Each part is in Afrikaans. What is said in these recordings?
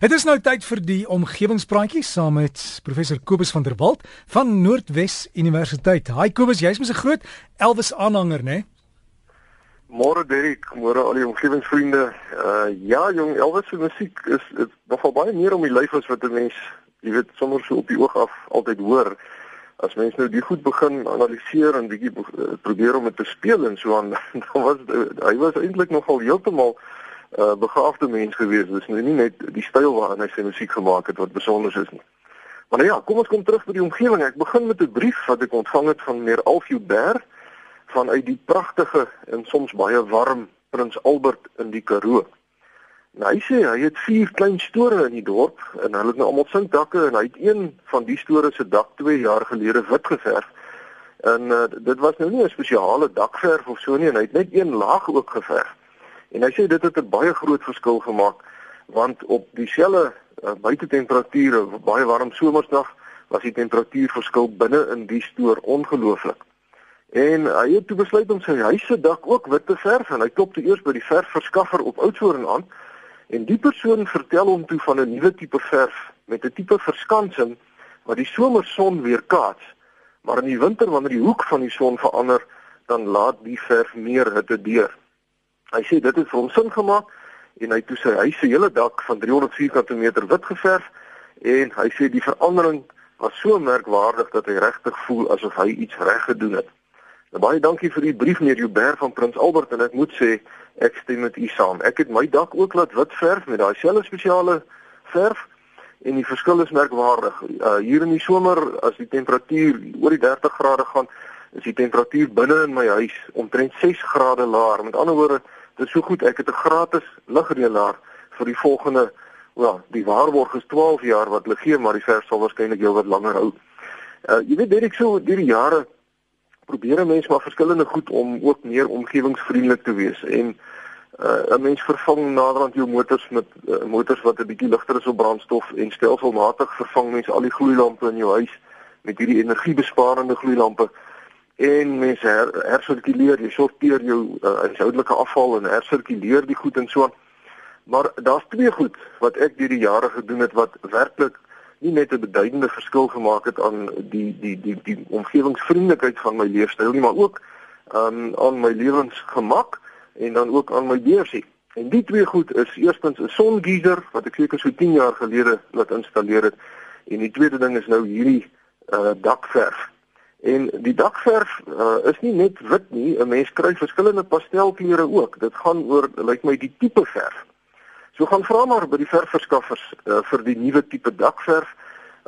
Dit is nou tyd vir die omgewingspraatjie saam met professor Kobus van der Walt van Noordwes Universiteit. Haai Kobus, jy's mos 'n groot Elvis aanhanger, né? Môre Derek, môre al die omgewingsvriende. Uh ja, jong, Elvis se musiek is dit nogal baie meer om die lyf as wat 'n mens, jy weet, sommer so op die oog af altyd hoor. As mens nou die goed begin analiseer en bietjie probeer om dit te speel en so aan, dan was hy was eintlik nogal heeltemal uh begaafde mens gewees. Dis nie net die styl waarin hy sy musiek gemaak het wat besonder is nie. Maar nou ja, kom ons kom terug by die omgewing. Ek begin met 'n brief wat ek ontvang het van meneer Alfie Ber vanuit die pragtige en soms baie warm Prins Albert in die Karoo. Nou hy sê hy het vier klein store in die dorp en hulle het nou almal sinkdakke en hy het een van die store se dak 2 jaar gelede wit geverf. En uh, dit was nou nie 'n spesiale dakverf of so nie en hy het net een laag ook geverf. En hy sê dit het 'n baie groot verskil gemaak want op dieselfde uh, buitetemperature, baie warm somersdag, was die temperatuurverskil binne in die stoor ongelooflik. En hy het toe besluit om sy huis se dak ook wit te verf en hy klop toe eers by die verfverskaffer op Oudtshoorn aan en die persoon vertel hom toe van 'n nuwe tipe verf met 'n tipe verskansing wat die somerson weerkaats, maar in die winter wanneer die hoek van die son verander, dan laat die verf meer hitte deur. Hy sê dit het vir hom sin gemaak en hy het toe sy huis se hele dak van 300 vierkante meter wit geverf en hy sê die verandering was so merkwaardig dat hy regtig voel asof hy iets reg gedoen het. Nou baie dankie vir die brief meneer Joubert van Prins Albert en ek moet sê ek stem met u saam. Ek het my dak ook laat wit verf met daai selfde spesiale verf en die verskil is merkwaardig. Uh, hier in die somer as die temperatuur oor die 30 grade gaan, is die temperatuur binne in my huis omtrent 6 grade laer. Met ander woorde, Dit is so goed, ek het 'n gratis ligreëlaar vir die volgende, wel, die waarborg is 12 jaar wat hulle gee, maar die vers sal waarskynlik jou wat langer hou. Uh jy weet Derek so deur die jare probeer 'n mens maar verskillende goed om ook meer omgewingsvriendelik te wees en uh 'n mens vervang naderhand jou motors met uh, motors wat 'n bietjie ligter is op brandstof en stelselmatig vervang mens al die gloeilampe in jou huis met hierdie energiebesparende gloeilampe en mense her, hersirkuleer, jy sorteer jou uh, huishoudelike afval en hersirkuleer die goed en so aan. Maar daar's twee goed wat ek deur die jare gedoen het wat werklik nie net 'n beduidende verskil gemaak het aan die die die die omgewingsvriendelikheid van my leefstyl nie, maar ook um, aan my lewensgemak en dan ook aan my beursie. En die twee goed is eerstens 'n songeyser wat ek seker so 10 jaar gelede laat installeer het en die tweede ding is nou hierdie uh, dakverf. En die dakverf uh, is nie net wit nie, 'n mens kry verskillende pastelkleure ook. Dit gaan oor lyk like my die tipe verf. So gaan vra maar by die verfverskaffers uh, vir die nuwe tipe dakverf.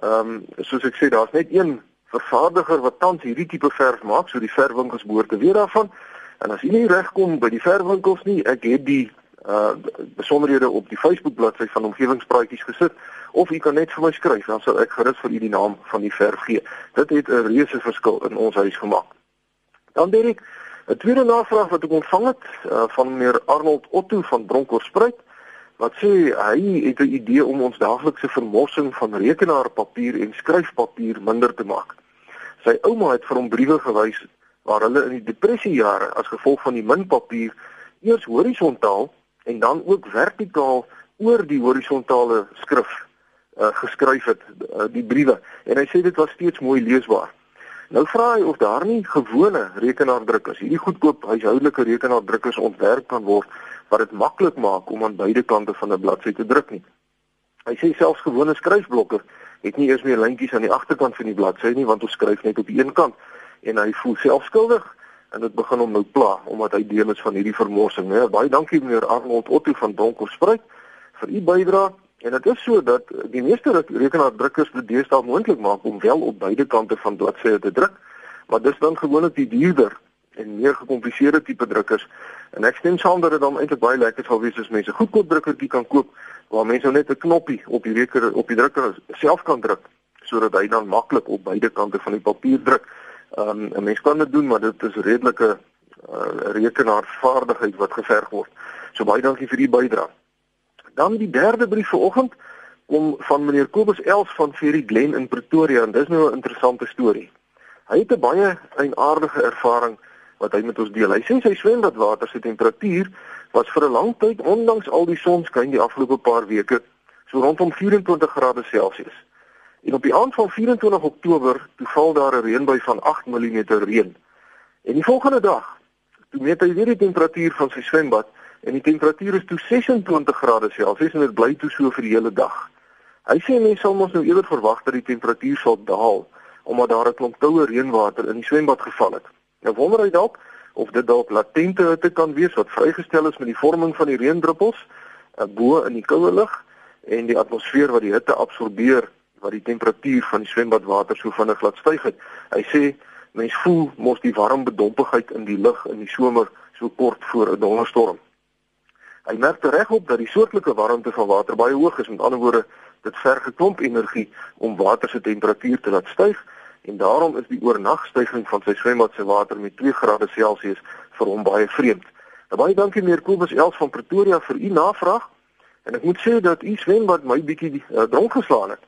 Ehm um, soos ek sê, daar's net een vervaardiger wat tans hierdie tipe verf maak, so die verfwinkels behoort te weet daarvan. En as jy nie regkom by die verfwinkels nie, ek het die uh besonderhede op die Facebook bladsy van omgewingspraatjies gesit of u kan net vir my skryf dan sal ek gerus vir u die naam van die verf gee. Dit het 'n reuse verskil in ons huis gemaak. Dan Derek, 'n tweede navraag wat ek ontvang het uh, van meneer Arnold Otto van Bronkhorstspruit wat sê hy het 'n idee om ons daaglikse vermorsing van rekenaarpapier en skryfpapier minder te maak. Sy ouma het vir hom briewe gewys waar hulle in die depressiejare as gevolg van die min papier eers horisontaal en dan ook vertikaal oor die horisontale skrif uh, geskryf het uh, die briewe en hy sê dit was steeds mooi leesbaar. Nou vra hy of daar nie gewone rekenaardrukkers, hierdie goedkoop huishoudelike rekenaardrukkers ontwerp kan word wat dit maklik maak om aan beide kante van 'n bladsy te druk nie. Hy sê selfs gewone skryfblokke het nie eers meer lyntjies aan die agterkant van die bladsy nie want ons skryf net op die een kant en hy voel self skuldig en dit begin hom nou pla omdat hy deel is van hierdie vermorsing. Nee, baie dankie meneer Arnold Otto van Donkerspruit vir u bydrae En dit is so dat die meeste rekenaardrukkers dit deesdae moontlik maak om wel op beide kante van bladsye te druk, maar dis dan gewoonlik die duurder en meer gekompliseerde tipe drukkers. En ek stem saam dat dit dan eintlik baie lekker sal wees as mense 'n goedkoop drukkertjie kan koop waar mense net 'n knoppie op die rekenaar op die drukker self kan druk sodat hy dan maklik op beide kante van die papier druk. Ehm um, 'n mens kan dit doen, maar dit is redelike uh, rekenaarvaardigheid wat geverg word. So baie dankie vir die bydrae. Dan die derde brief vanoggend kom van meneer Kobus Els van Ferry Glen in Pretoria en dis nou 'n interessante storie. Hy het 'n baie eienaardige ervaring wat hy met ons deel. Hy sê sy swembadwater se temperatuur was vir 'n lang tyd ondanks al die sonskyn die afgelope paar weke so rondom 24 grade Celsius. En op die aand van 24 Oktober, toe val daar 'n reënbuig van 8 mm reën. En die volgende dag, toe meet hy weer die temperatuur van sy swembad en die temperatuur is toe 26 grade Celsius en dit bly toe so vir die hele dag. Hy sê mense sal mos nou eerder verwag dat die temperatuur sal daal omdat daar 'n klomp koue reënwater in die swembad geval het. Nou wonder hy dalk of dit dalk latente hitte kan wees wat vrygestel is met die vorming van die reendruppels uh, bo in die koue lug en die atmosfeer wat die hitte absorbeer wat die temperatuur van die swembadwater so vinnig laat styg het. Hy sê mens voel mos die warm bedompigheid in die lug in die somer so kort voor 'n donderstorm. Hy merk regop dat die soortlike warmte van water baie hoog is. Met ander woorde, dit verg 'n klomp energie om water se temperatuur te laat styg en daarom is die oornagstygings van sy swembad se water met 2 grade Celsius vir hom baie vreemd. Nou baie dankie meneer Kobus Els van Pretoria vir u navraag. En ek moet sê dat u swembad my bietjie uh, dronk geslaan het.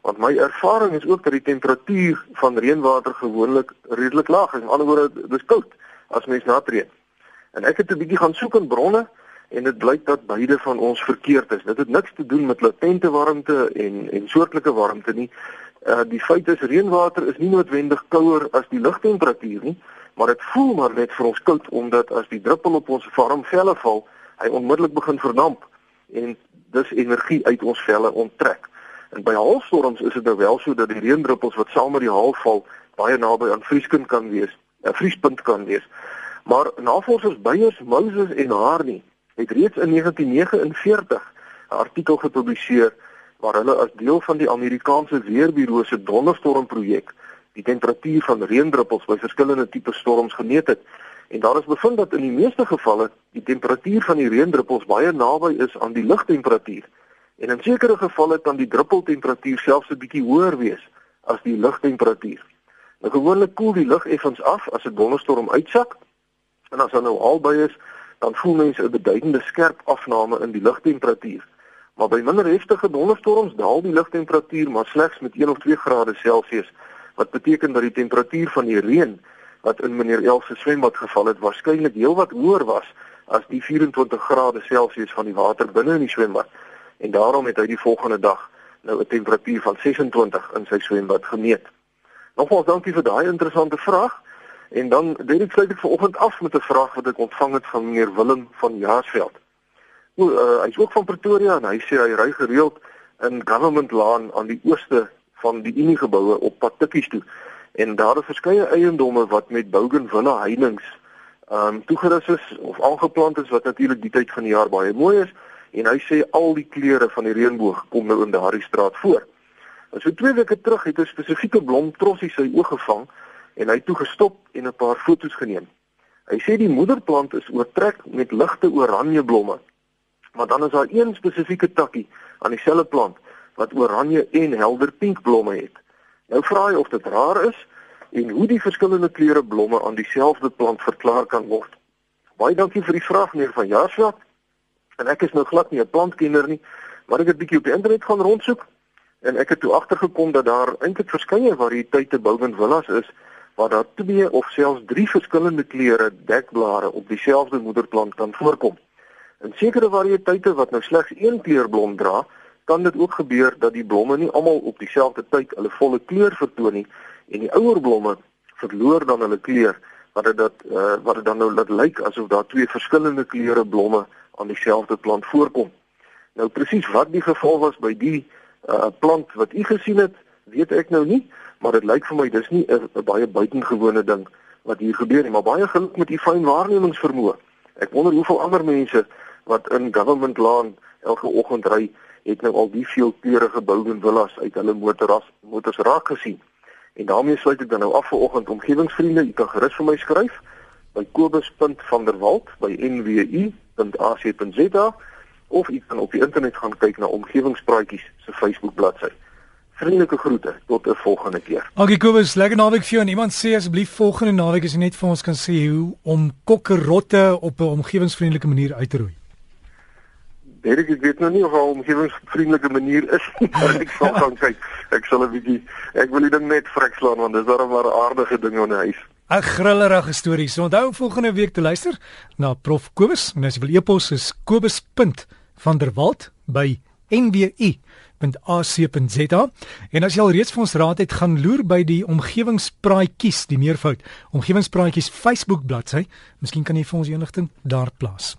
Want my ervaring is ook dat die temperatuur van reënwater gewoonlik redelik laag is. In ander woorde, dis koud as mens nat reën. En ek het 'n bietjie gaan soek in bronne en dit blyk dat beide van ons verkeerd is. Dit het niks te doen met latente warmte en en soortlike warmte nie. Uh die feit is reënwater is nie noodwendig kouer as die lugtemperatuur nie, maar dit voel maar net vir ons koud omdat as die druppel op ons warm velle val, hy onmiddellik begin verdamp en dus energie uit ons velle onttrek. En by haalstorms is dit nou wel so dat die reendruppels wat saam met die haal val baie naby aan vrieskind kan wees, 'n vriespunt kan wees. Maar navorsers Beyers, Moses en Harney het reeds in 1949 'n artikel gepubliseer waar hulle as deel van die Amerikaanse weerbureau se donderstormprojek die temperatuur van reendruppels by verskillende tipe storms gemeet het. En daar is bevind dat in die meeste gevalle die temperatuur van die reendruppels baie naby is aan die lugtemperatuur. En in sekere gevalle kan die druppeltemperatuur selfs 'n bietjie hoër wees as die lugtemperatuur. Nou gewoonlik koel die lug effens af as 'n donderstorm uitsak. En as daar nou albei is, dan voel mense 'n beduidende skerp afname in die lugtemperatuur. Maar by minder heftige donderstorms daal die lugtemperatuur maar slegs met 1 of 2 grade Celsius, wat beteken dat die temperatuur van die reën wat in meneer Els se swembad geval het, waarskynlik heelwat hoër was as die 24 grade Celsius van die water binne in die swembad. En daarom het hy die volgende dag nou 'n temperatuur van 26 in sy swembad gemeet. Nogmaals dankie vir daai interessante vraag. En dan weet ek sluit ek vanoggend af met 'n vraag wat ek ontvang het van meneer Willem van Jaarsveld. O, uh, hy's ook van Pretoria en hy sê hy ry gereeld in Government Lane aan die ooste van die Unie geboue op pad Tikkies toe. En daar is verskeie eiendomme wat met bougainvillea heininge ehm um, toegerus is of aangeplant is wat natuurlik die tyd van die jaar baie mooi is en hy sê al die kleure van die reënboog kom nou in daardie straat voor. En so twee weke terug het 'n spesifieke blom trossie sy oog gevang en hy het toe gestop en 'n paar foto's geneem. Hy sê die moederplant is oortrek met ligte oranje blomme. Maar dan is daar een spesifieke takkie aan dieselfde plant wat oranje en helder pink blomme het. Nou vra hy of dit raar is en hoe die verskillende kleure blomme aan dieselfde plant verklaar kan word. Baie dankie vir die vraag meneer van Jaarsveld. En ek is nou glad nie 'n plantkenner nie, maar ek het 'n bietjie op die internet gaan rondsoek en ek het toe agtergekom dat daar eintlik verskeie variëteite bougainvillas is waar daar twee of selfs drie verskillende kleure dekblare op dieselfde moederplant kan voorkom. In sekere variëteite wat nou slegs een kleurblom dra, kan dit ook gebeur dat die blomme nie almal op dieselfde tyd hulle volle kleur vertoon nie en die ouer blomme verloor dan hulle kleur wat dit dat uh, wat dit dan nou laat lyk asof daar twee verskillende kleure blomme aan dieselfde plant voorkom. Nou presies wat die geval was by die uh, plant wat u gesien het, weet ek nou nie, maar dit lyk vir my dis nie 'n baie buitengewone ding wat hier gebeur nie, maar baie geluk met u fyn waarnemingsvermoë. Ek wonder hoeveel ander mense wat in government laan elke oggend ry, het nou al die veelkleurige boude villas uit hulle motoras motors raak gesien. En daarmee sluit ek dan nou af vir oggend omgewingsvriende, u kan gerus vir my skryf by kobus.vanderwalt@nwu.ac.za of u kan op die internet gaan kyk na omgewingspraatjies se Facebook bladsy. Vriendelike groete tot 'n volgende keer. Okay Kobus, lekker naweek vir jou en iemand sê asseblief volgende naweek as jy net vir ons kan sê hoe om kokkerotte op 'n omgewingsvriendelike manier uit te roei. Derek, ek weet nou nie of 'n omgewingsvriendelike manier is nie, maar ek sal gaan kyk. Ek sal 'n bietjie ek wil die ding net vrekslaan want dis darem maar 'n aardige ding in 'n huis. 'n Grillerige storie. So onthou volgende week te luister na Prof Kobus en as jy wil e-pos is kobus.vanderwalt by nwu.ac.za. En as jy al reeds vir ons raad het, gaan loer by die omgewingspraatjies, die meervoud, omgewingspraatjies Facebook bladsy. Miskien kan jy vir ons enigting daar plaas.